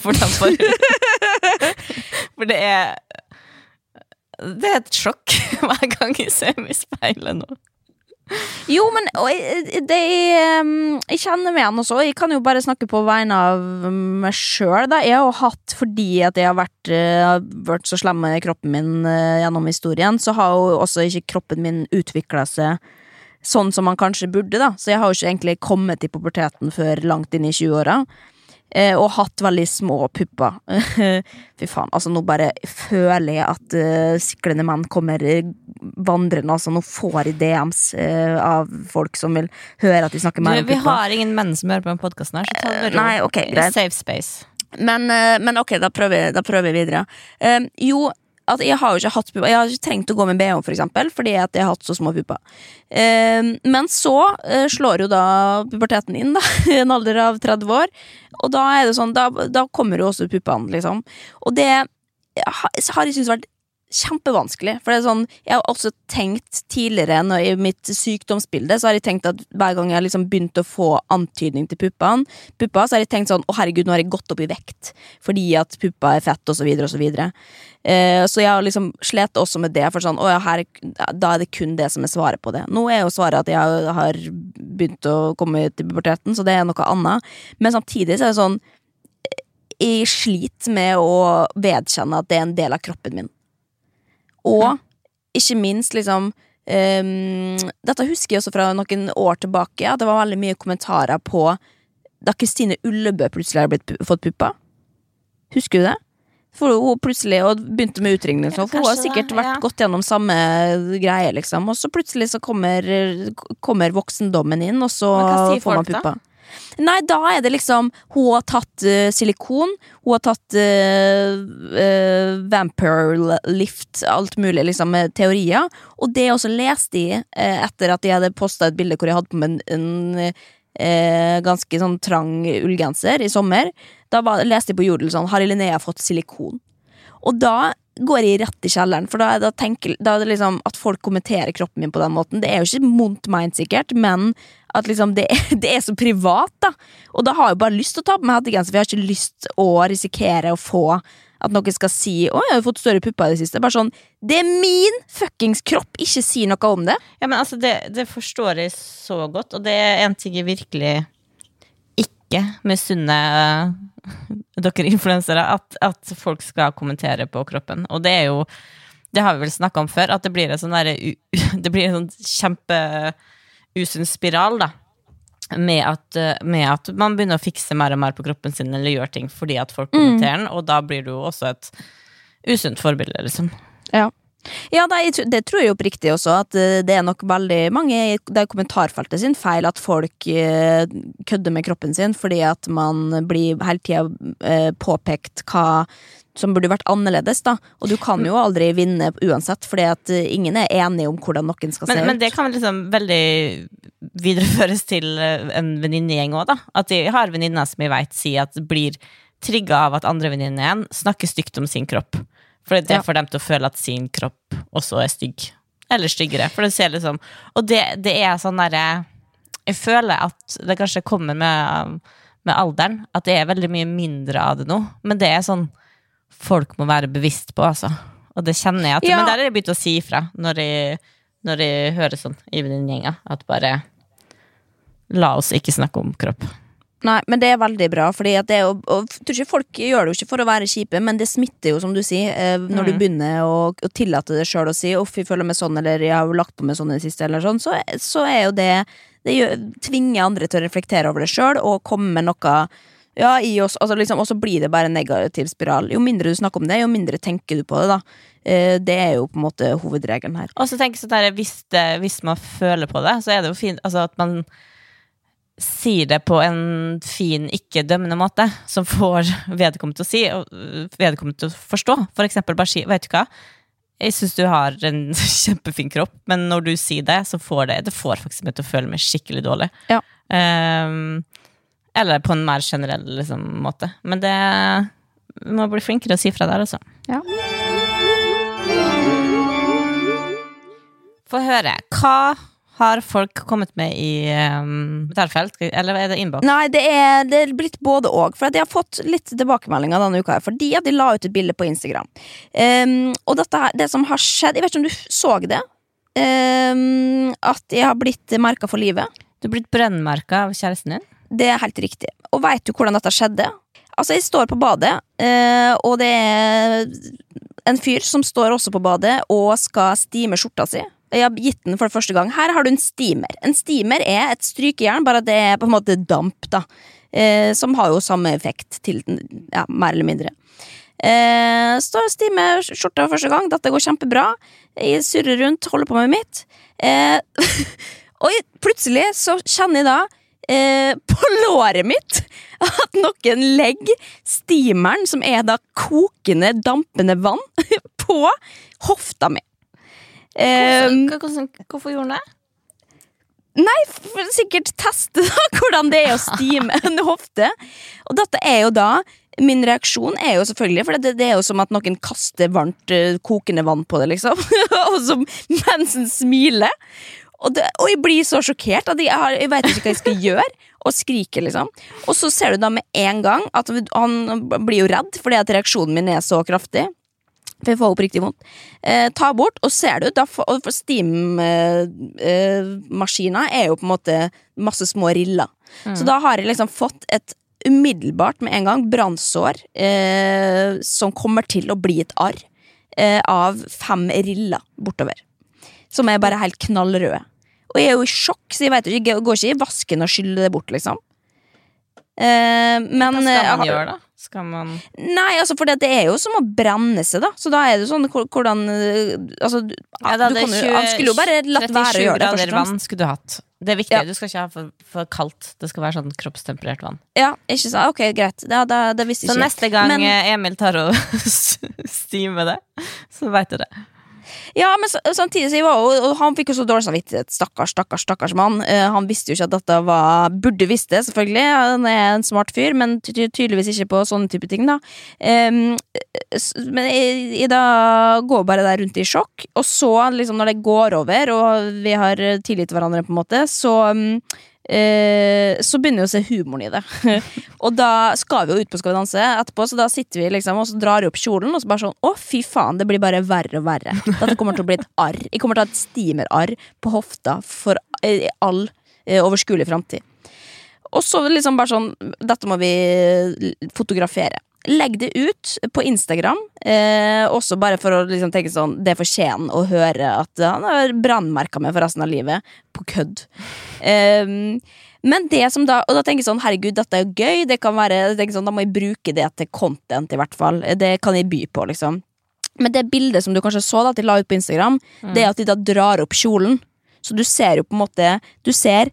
Speaker 3: for, For For det er Det er et sjokk hver gang jeg ser meg i speilet nå.
Speaker 2: Jo, men jeg, det, um, jeg kjenner meg igjen også. Jeg kan jo bare snakke på vegne av meg sjøl. Jeg har jo hatt, fordi at jeg har vært, eh, vært så slem med kroppen min eh, gjennom historien, så har jo også ikke kroppen min utvikla seg sånn som man kanskje burde, da. Så jeg har jo ikke egentlig kommet i puberteten før langt inn i 20-åra. Eh, og hatt veldig små pupper. Fy faen, altså nå bare føler jeg at uh, siklende menn kommer eh, vandrende. Altså nå får jeg DMs uh, av folk som vil høre at de snakker mer om
Speaker 3: vi har ingen menn som hører på denne podkasten her, så ta det med ro. Safe space.
Speaker 2: Men, uh, men ok, da prøver, da prøver jeg videre. Eh, jo, at jeg har jo ikke hatt pupper. Jeg har ikke trengt å gå med BH, for eksempel, fordi at jeg har hatt så små pupper. Eh, men så eh, slår jo da puberteten inn, da, i en alder av 30 år. Og da er det sånn, da, da kommer jo også puppene, liksom. Og det har jeg syntes vært kjempevanskelig. For det er sånn, jeg har også tenkt tidligere når, i mitt sykdomsbilde, så har jeg tenkt at hver gang jeg har liksom begynt å få antydning til puppene, puppa, så har jeg tenkt sånn å herregud, nå har jeg gått opp i vekt fordi at puppa er fett, og så videre så. Eh, så jeg har liksom slet også med det, for sånn, å ja, her, da er det kun det som er svaret på det. Nå er jo svaret at jeg har begynt å komme til puberteten, så det er noe annet. Men samtidig så er det sånn jeg sliter med å vedkjenne at det er en del av kroppen min. Og ikke minst liksom um, Dette husker jeg også fra noen år tilbake, at det var veldig mye kommentarer på da Kristine Ullebø plutselig har blitt, fått pupper. Husker du det? For hun plutselig og begynte med utringning, for hun har sikkert
Speaker 3: det,
Speaker 2: vært
Speaker 3: ja.
Speaker 2: gått gjennom samme greie, liksom. Og så plutselig så kommer, kommer voksendommen inn, og så får man puppa. Nei, da er det liksom Hun har tatt uh, silikon, hun har tatt uh, vampire lift, alt mulig liksom med teorier. Og det jeg også leste i etter at jeg hadde posta et bilde hvor jeg hadde på meg en, en ganske sånn trang ullgenser i sommer, da var, leste jeg på Jodel sånn Har Linnea fått silikon? Og da går jeg rett i kjelleren, for da, da, tenker, da er det liksom at folk kommenterer kroppen min på den måten. Det er jo ikke vondt meint, sikkert, men at liksom det, det er så privat, da. Og da har jeg bare lyst til å ta på meg hettegenser, for jeg har ikke lyst å risikere å få at noen skal si 'Å, jeg har fått større pupper i det siste'. Bare sånn Det er min fuckings kropp! Ikke si noe om det.
Speaker 3: Ja, men altså, det, det forstår jeg så godt, og det er en ting jeg virkelig ikke misunner dere influensere, at, at folk skal kommentere på kroppen. Og det er jo Det har vi vel snakka om før, at det blir en sånn derre Det blir en sånn kjempeusunn spiral, da. Med at, eh, med at man begynner å fikse mer og mer på kroppen sin, eller gjør ting fordi at folk kommenterer den, og da blir du jo også et usunt forbilde, liksom.
Speaker 2: Ja. Ja, det, det tror jeg oppriktig også, at eh, det er nok veldig mange i det er kommentarfeltet sin feil at folk eh, kødder med kroppen sin fordi at man blir hele tida eh, påpekt hva som burde vært annerledes, da. Og du kan jo aldri vinne uansett, fordi at ingen er enige om hvordan noen skal
Speaker 3: Men,
Speaker 2: se
Speaker 3: men
Speaker 2: ut.
Speaker 3: det kan liksom veldig videreføres til en venninnegjeng òg, da. At de har venninner som jeg vet sier at blir trigga av at andre venninner igjen snakker stygt om sin kropp. For det
Speaker 2: Ja.
Speaker 3: får dem til å føle at sin kropp også er stygg. Eller styggere. For det ser liksom Og det, det er sånn derre Jeg føler at det kanskje kommer med, med alderen, at det er veldig mye mindre av det nå. Men det er sånn folk må være bevisst på, altså. Og det kjenner jeg at
Speaker 2: Ja.
Speaker 3: Men der har jeg begynt å si ifra når jeg, når jeg hører sånn i venninnegjenga, at bare La oss ikke snakke om kropp.
Speaker 2: Nei, men det er veldig bra, fordi at det er og tror ikke Folk gjør det jo ikke for å være kjipe, men det smitter jo, som du sier, eh, når du
Speaker 3: Mm.
Speaker 2: begynner å, å tillate det sjøl å si 'uff, jeg føler meg sånn', eller 'jeg har jo lagt på meg sånn i det siste', eller sånn, så, så er jo det Det gjør, tvinger andre til å reflektere over det sjøl, og komme med noe ja, i oss, altså liksom, og så blir det bare en negativ spiral. Jo mindre du snakker om det, jo mindre tenker du på det, da. Eh, det er jo på en måte hovedregelen her.
Speaker 3: Og så jeg sånn hvis, hvis man føler på det, så er det jo fint altså at man sier det på en fin, ikke dømmende måte, som får vedkommende til å si, og vedkommende til å forstå. For eksempel bare si, vet du hva, jeg syns du har en kjempefin kropp, men når du sier det, så får det Det får faktisk meg til å føle meg skikkelig dårlig.
Speaker 2: Ja.
Speaker 3: Um, eller på en mer generell liksom, måte. Men det vi må bli flinkere å si fra der, altså.
Speaker 2: Ja.
Speaker 3: Få høre. Hva har folk kommet med i um, kommentarfelt? Eller er det innboks?
Speaker 2: Nei, det er, det er blitt både og. For jeg har fått litt tilbakemeldinger denne uka. her Fordi at de la ut et bilde på Instagram. Um, og dette, det som har skjedd Jeg vet ikke om du så det? Um, at jeg har blitt merka for livet.
Speaker 3: Du har blitt brennmerka av kjæresten din?
Speaker 2: Det er helt riktig. Og veit du hvordan dette skjedde? Altså, jeg står på badet, uh, og det er en fyr som står også på badet og skal stime skjorta si. Jeg har gitt den for første gang. Her har du en steamer. En steamer er et strykejern, bare det er på en måte damp, da. Eh, som har jo samme effekt til den, ja, mer eller mindre. Eh, står og stimer skjorta første gang. Dette går kjempebra. Jeg surrer rundt, holder på med mitt. Eh, og plutselig så kjenner jeg da eh, på låret mitt at noen legger steameren, som er da kokende, dampende vann, på hofta mi. Eh,
Speaker 3: Hva- hvordan- hvorfor gjorde han det?
Speaker 2: Nei, for sikkert teste da hvordan det er å stime en hofte. Og dette er jo da Min reaksjon er jo selvfølgelig For det, det er jo som at noen kaster varmt, eh, kokende vann på det, liksom. og så mens en smiler. Og, det, og jeg blir så sjokkert at jeg, har, jeg vet ikke hva jeg skal gjøre. Og skriker, liksom. Og så ser du da med en gang at han blir jo redd fordi at reaksjonen min er så kraftig. For jeg får oppriktig vondt. Eh, ta bort, og ser du, da for steam-maskina er jo på en måte masse små riller. Så da har jeg liksom fått et umiddelbart med en gang brannsår eh, som kommer til å bli et arr eh, av fem riller bortover. Som er bare helt knallrøde. Og jeg er jo i sjokk, så jeg vet ikke, jeg går ikke i vasken og skyller det bort, liksom. Eh, men
Speaker 3: Hva skal
Speaker 2: eh,
Speaker 3: man gjøre, da? Skal man
Speaker 2: Nei, altså, for det, det er jo som å brenne seg, da. Så da er det sånn hvordan eh, Altså, du,
Speaker 3: Ja, da,
Speaker 2: du kan jo,
Speaker 3: 20
Speaker 2: han skulle jo bare latt være å gjøre det.
Speaker 3: grader vann skulle du hatt. Det er viktig.
Speaker 2: Ja.
Speaker 3: Du skal ikke ha for, for kaldt. Det skal være sånn kroppstemperert vann.
Speaker 2: Ja, ikke sant? Ok, greit. Ja, da, det visste
Speaker 3: Så
Speaker 2: jeg ikke.
Speaker 3: neste gang
Speaker 2: Men-
Speaker 3: Emil tar og stimer det, så veit du det.
Speaker 2: Ja, men samtidig så var jo Han fikk jo så dårlig samvittighet. Stakkars, stakkars, stakkars mann. Eh, han visste jo ikke at dette var Burde visst det, selvfølgelig. Han er en smart fyr, men ty ty- tydeligvis ikke på sånne type ting, da. Men jeg går bare der rundt i sjokk, og så, liksom, når det går over, og vi har tillit til hverandre, på en måte, så mm, eh, så begynner vi å se humoren i det. og da skal vi jo ut på Skal vi danse etterpå, så da sitter vi liksom og så drar vi opp kjolen, og så bare sånn Å, fy faen, det blir bare verre og verre. Dette kommer til å bli et arr. Jeg kommer til å ha et stimerarr på hofta for eh, all eh, overskuelig framtid. Og så liksom bare sånn Dette må vi fotografere. Legg det ut på Instagram, eh, også bare for å liksom tenke sånn Det fortjener å høre at han har brannmerka meg for resten av livet. På kødd. Eh, men det som da Og da tenker jeg sånn, herregud, dette er jo gøy. Det kan være, sånn, Da må jeg bruke det til content, i hvert fall. Det kan jeg by på, liksom. Men det bildet som du kanskje så da, at de la ut på Instagram, det er at de da drar opp kjolen. Så du ser jo på en måte Du ser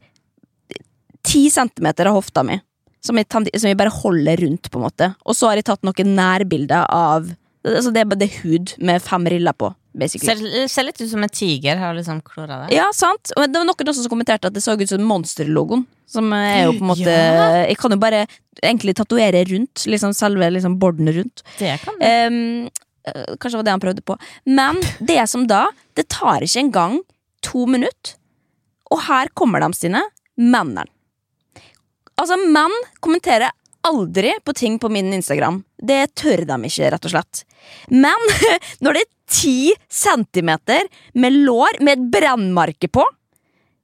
Speaker 2: ti centimeter av hofta mi. Som jeg, som jeg bare holder rundt, på en måte. Og så har jeg tatt noen nærbilder av Altså Det er bare det hud med fem riller på.
Speaker 3: Ser, ser litt ut som en tiger. Har liksom klora det.
Speaker 2: Ja, sant. Og det var noen også som kommenterte at det så ut som Monster-logoen. Som er jo på en måte
Speaker 3: Ja.
Speaker 2: Jeg kan jo bare egentlig tatovere rundt. Liksom selve liksom borden rundt.
Speaker 3: Det kan du.
Speaker 2: Eh, kanskje det var det han prøvde på. Men det som da Det tar ikke engang to minutter. Og her kommer de sine mennene. Altså, menn kommenterer aldri på ting på min Instagram. Det tør de ikke, rett og slett. Men når det er ti centimeter med lår med et brennmarke på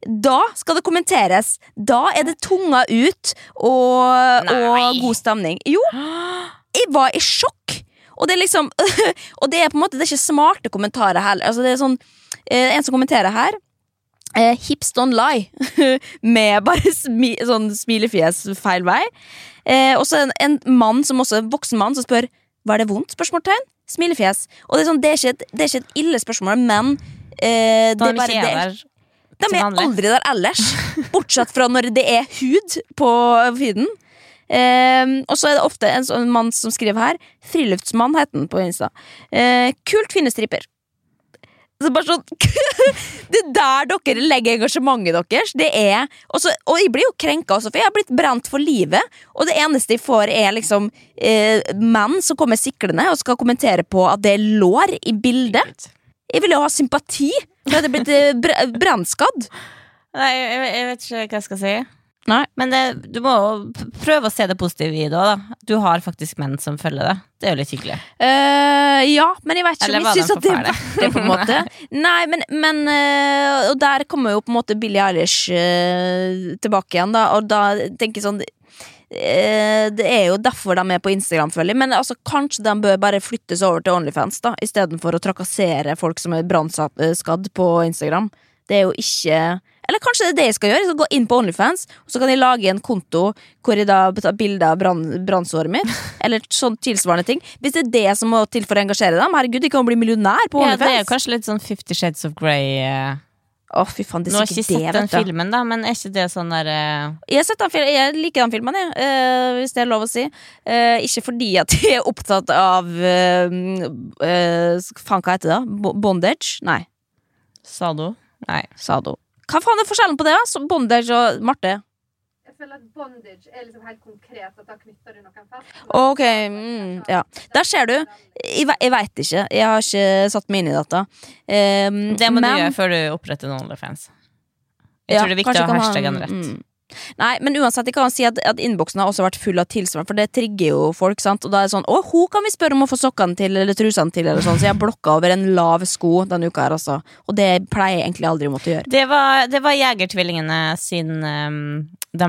Speaker 2: da skal det kommenteres. Da er det tunga ut og, og god stemning. Jo, jeg var i sjokk. Og det er liksom Og det er på en måte Det er ikke smarte kommentarer heller. Altså det er sånn eh, En som kommenterer her eh, Hips don't lie. Med bare smi, sånn smilefjes feil vei. Eh, og så en, en mann som også en voksen mann som spør Var det vondt? spørsmålstegn Smilefjes. Og det er, sånn, det er, et, det er ikke et ille spørsmål, men eh, det er bare det,
Speaker 3: er
Speaker 2: de er aldri der ellers, bortsett fra når det er hud på feeden. Um, og så er det ofte en sånn mann som skriver her. Friluftsmann heter den på Insta. Uh, kult fine striper. Så bare sånn Det er der dere legger engasjementet deres. Det er også, Og jeg blir jo krenka også, for jeg har blitt brent for livet. Og det eneste jeg får, er liksom eh, menn som kommer siklende og skal kommentere på at det er lår i bildet. Jeg vil jo ha sympati for jeg hadde blitt eh, brannskadd.
Speaker 3: Nei, jeg, jeg vet ikke hva jeg skal si.
Speaker 2: Nei.
Speaker 3: Men det, du må jo prøve å se det positive i det òg, da. Du har faktisk menn som følger det. Det er jo litt hyggelig.
Speaker 2: Uh, ja, men jeg vet ikke
Speaker 3: Eller
Speaker 2: om jeg syns at det er verdt det, på en måte. Nei, men, men uh, Og der kommer jo på en måte Billie Eilish uh, tilbake igjen, da, og da tenker jeg sånn det er jo derfor de er på Instagram, føler jeg. Men altså, kanskje de bør bare flyttes over til Onlyfans, da istedenfor å trakassere folk som er brannskadd på Instagram. Det er jo ikke Eller kanskje det er det jeg skal gjøre. Jeg skal gå inn på Onlyfans, og så kan jeg lage en konto hvor jeg da tar bilde av brannsåret mitt. Eller sånn tilsvarende ting. Hvis det er det som må til for å engasjere dem, herregud, de kan bli millionær på Onlyfans.
Speaker 3: Ja, det er kanskje litt sånn Fifty Shades of Grey. Uh...
Speaker 2: Å, fy faen, det er Nå
Speaker 3: har jeg ikke
Speaker 2: det,
Speaker 3: sett den filmen, da, men er ikke det sånn der uh...
Speaker 2: Jeg, jeg liker den filmen, jeg, uh, hvis det er lov å si. Uh, ikke fordi at jeg er opptatt av Faen, hva heter det? da? Bondage? Nei,
Speaker 3: Sado? Nei.
Speaker 2: Sado. Hva faen er forskjellen på det? Så Bondage og Marte?
Speaker 5: Jeg føler at bondage er liksom helt konkret, at da knytter du noen fast.
Speaker 2: Ok, mm, ja. Der ser du. Jeg, ve- jeg veit ikke. Jeg har ikke satt meg inn i dette. Um,
Speaker 3: Det må
Speaker 2: men-
Speaker 3: du gjøre før du oppretter en OnlyFans. Jeg
Speaker 2: Ja,
Speaker 3: tror det er viktig å ha
Speaker 2: kan
Speaker 3: hashtaggen rett.
Speaker 2: mm. Nei, men uansett, jeg kan si at, at innboksen har også vært full av tilsvarende, for det trigger jo folk. sant? Og da er det sånn 'Å, hun kan vi spørre om å få sokkene til, eller trusene til', eller sånn. Så jeg blokka over en lav sko denne uka her, altså. Og det pleier jeg egentlig aldri å måtte gjøre.
Speaker 3: Det var, det var Jegertvillingene sin um, de,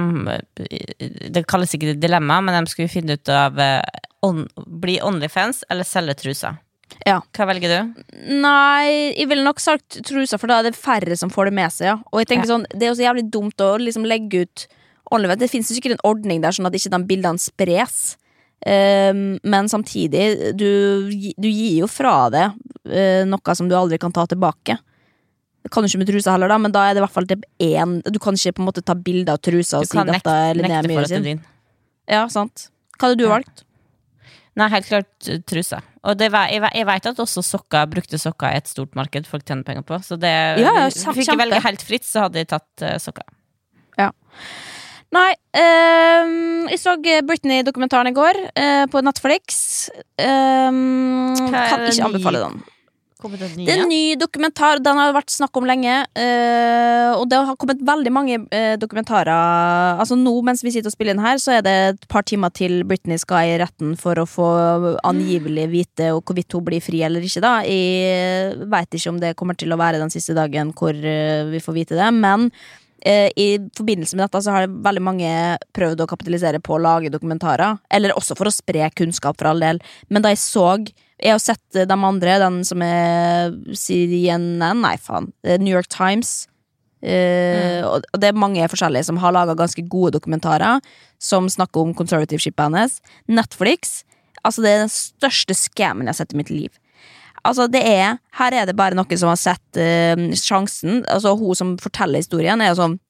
Speaker 3: Det kalles ikke dilemma, men de skulle finne ut av uh, on, bli Onlyfans eller selge truser.
Speaker 2: Ja.
Speaker 3: Hva velger du?
Speaker 2: Nei, jeg ville nok sagt trusa, for da er det færre som får det med seg, ja. Og jeg tenker sånn, det er jo så jævlig dumt å liksom legge ut. Det finnes jo sikkert en ordning der, sånn at ikke de bildene spres. Um, men samtidig, du, du gir jo fra deg uh, noe som du aldri kan ta tilbake. Det kan du ikke med trusa heller, da, men da er det i hvert fall til én Du kan ikke på en måte ta bilde av trusa og si dette er Linnea Myhre
Speaker 3: det
Speaker 2: sin. Ja, sant. Hva hadde du
Speaker 3: Ja.
Speaker 2: valgt?
Speaker 3: Nei, helt klart uh, truse. Og det, var- jeg, jeg vet at også sokker, brukte sokker er et stort marked folk tjener penger på. Så det,
Speaker 2: Ja, ja,
Speaker 3: fikk jeg velge helt fritt, så hadde jeg tatt uh, sokker.
Speaker 2: Nei, um, jeg så Britney-dokumentaren i går uh, på Netflix.
Speaker 3: Um,
Speaker 2: kan ikke anbefale den.
Speaker 3: Kommer det
Speaker 2: Det er en ny dokumentar. Den har vært snakk om lenge. Uh, og det har kommet veldig mange uh, dokumentarer. Altså Nå mens vi sitter og spiller inn her, så er det et par timer til Britney skal i retten for å få angivelig vite og hvorvidt hun blir fri eller ikke. da Jeg veit ikke om det kommer til å være den siste dagen hvor uh, vi får vite det, men eh, i forbindelse med dette så har veldig mange prøvd å kapitalisere på å lage dokumentarer. Eller også for å spre kunnskap, for all del. Men da jeg så Jeg har sett eh, de andre, den som er CNN Nei, faen. eh, New York Times. Uh, og og det er mange forskjellige som har laga ganske gode dokumentarer som snakker om conservative-skipet hennes. Netflix. Altså, det er den største scammen jeg har sett i mitt liv. Altså, det er Her er det bare noen som har sett uh, sjansen. Altså, hun som forteller historien, er jo sånn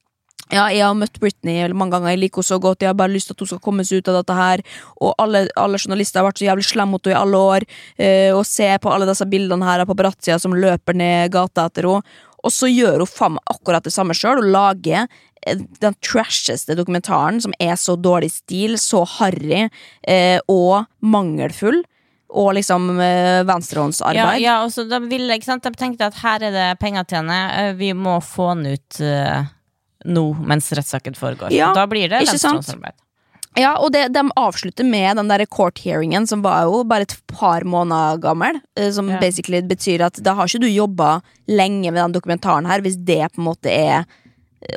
Speaker 2: ja, jeg har møtt Britney mange ganger, jeg liker henne så godt, jeg har bare lyst til at hun skal komme seg ut av dette her. Og alle, alle journalister har vært så jævlig slemme mot henne i alle år. eh, og se på alle disse bildene her av paparazzier som løper ned gata etter henne. Og så gjør hun faen meg akkurat det samme sjøl, og lager eh, den trasheste dokumentaren som er så dårlig stil, så harry eh, og mangelfull. Og liksom
Speaker 3: øh,
Speaker 2: venstrehåndsarbeid.
Speaker 3: ja og så da ville, ikke sant? de tenkte at her er det penger til tjene, eh, vi må få han ut eh, nå mens rettssaken foregår.
Speaker 2: Ja,
Speaker 3: da blir det
Speaker 2: sant? Ja, og det, de avslutter med den der court-hearingen, som var jo bare et par måneder gammel. eh, Som
Speaker 3: Ja.
Speaker 2: basically betyr at da har ikke du jobba lenge med den dokumentaren her, hvis det på en måte er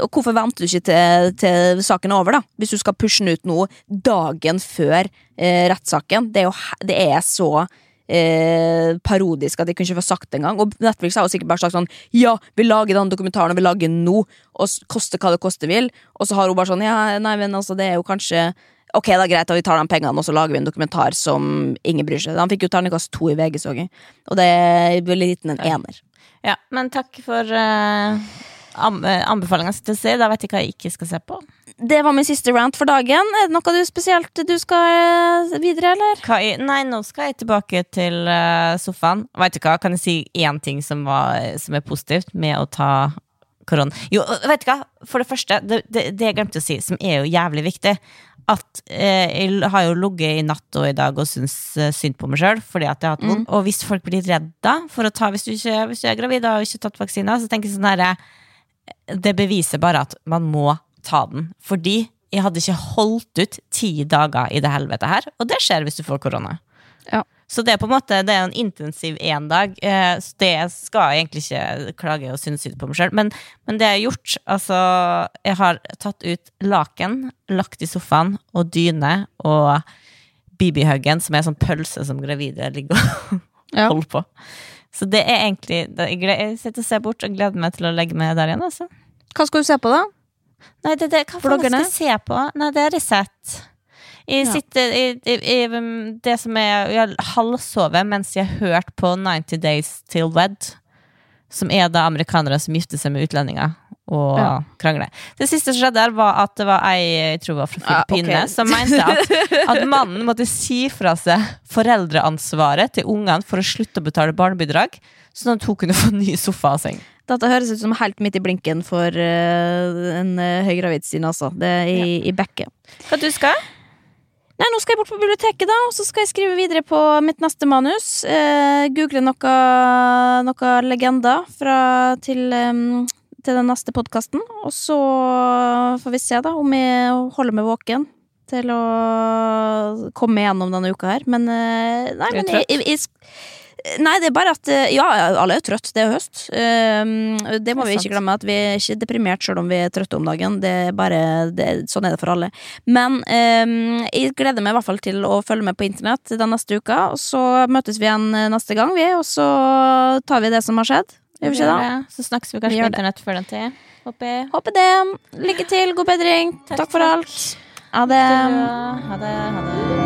Speaker 2: Og hvorfor venter du ikke til, til saken er over, da? Hvis du skal pushe den ut nå dagen før eh, rettssaken. Det er jo det er så eh, parodisk at de kunne ikke få sagt det engang. Og Netflix har jo sikkert bare sagt sånn Ja, vi lager den dokumentaren, og vi lager den nå, og koste hva det koste vil. Og så har hun bare sånn Ja, nei, men altså, det er jo kanskje Ok, da greit, da vi tar de pengene, og så lager vi en dokumentar som ingen bryr seg. Han fikk jo terningkast to i VG, så jeg. Og det ble gitt den en ener.
Speaker 3: Ja, men takk for uh, anbefalinga til å se. Da vet jeg hva jeg ikke skal se på.
Speaker 2: Det var min siste rant for dagen. Er det noe du spesielt du skal eh, videre, eller?
Speaker 3: Jeg, nei, nå skal jeg tilbake til eh, sofaen. Vet du hva, kan jeg si én ting som, var, som er positivt med å ta korona? Jo, vet du hva, for det første, det, det, det jeg glemte å si, som er jo jævlig viktig, at eh, jeg har jo ligget i natt og i dag og syns eh, synd på meg sjøl fordi at jeg har hatt vondt. Og hvis folk blir redda for å ta Hvis du, ikke, hvis du er gravid og har ikke tatt vaksina, så tenker jeg sånn herre Det beviser bare at man må ta den. Fordi jeg hadde ikke holdt ut ti dager i det helvete her, og det skjer hvis du får korona.
Speaker 2: Ja.
Speaker 3: Så det er på en måte Det er en intensiv én dag. Eh, så det skal jeg egentlig ikke klage og synes synd på meg sjøl. Men, men det jeg har gjort Altså, jeg har tatt ut laken, lagt i sofaen, og dyne og BB-huggen, som er sånn pølse som gravide ligger og
Speaker 2: Ja.
Speaker 3: holder på. Så det er egentlig jeg, jeg sitter og ser bort og gleder meg til å legge meg der igjen, altså.
Speaker 2: Hva skal du se på, da?
Speaker 3: Nei, det, det, hva
Speaker 2: Bloggerne?
Speaker 3: skal jeg se på? Nei, det har jeg sett. Jeg sitter i, i, i det som er Jeg halvsover mens jeg har hørt på 90 Days Till Wed. Som er da amerikanere som gifter seg med utlendinger og
Speaker 2: Ja.
Speaker 3: krangler. Det siste som skjedde, der var at det var ei jeg tror var fra
Speaker 2: Filippinene ah,
Speaker 3: okay. som mente at, at mannen måtte si fra seg foreldreansvaret til ungene for å slutte å betale barnebidrag, sånn at hun kunne få ny sofa og seng.
Speaker 2: Dette høres ut som helt midt i blinken for uh, en uh, høygravid Stine, altså. Det er i, i bekket.
Speaker 3: Hva du skal?
Speaker 2: Nei, nå skal jeg bort på biblioteket, da, og så skal jeg skrive videre på mitt neste manus. Eh, google noe, noe legender fra til, um, til den neste podkasten. Og så får vi se, da, om jeg holder meg våken til å komme gjennom denne uka her. Men eh, nei, men jeg, jeg, jeg, Nei, det er bare at eh, Ja, alle er jo trøtt. Det er jo høst. Um, det må
Speaker 3: Det
Speaker 2: vi ikke glemme. At vi er ikke deprimert selv om vi er trøtte om dagen. Det er bare, det, sånn er det for alle. Men um, jeg gleder meg i hvert fall til å følge med på internett den neste uka. Og så møtes vi igjen eh, neste gang, vi, og så tar vi det som har skjedd.
Speaker 3: Så snakkes vi kanskje på internett før den tid. Håper jeg.
Speaker 2: Håper det. Lykke til, god bedring. Takk, for alt. Ha det.
Speaker 3: Ha det. Ha det.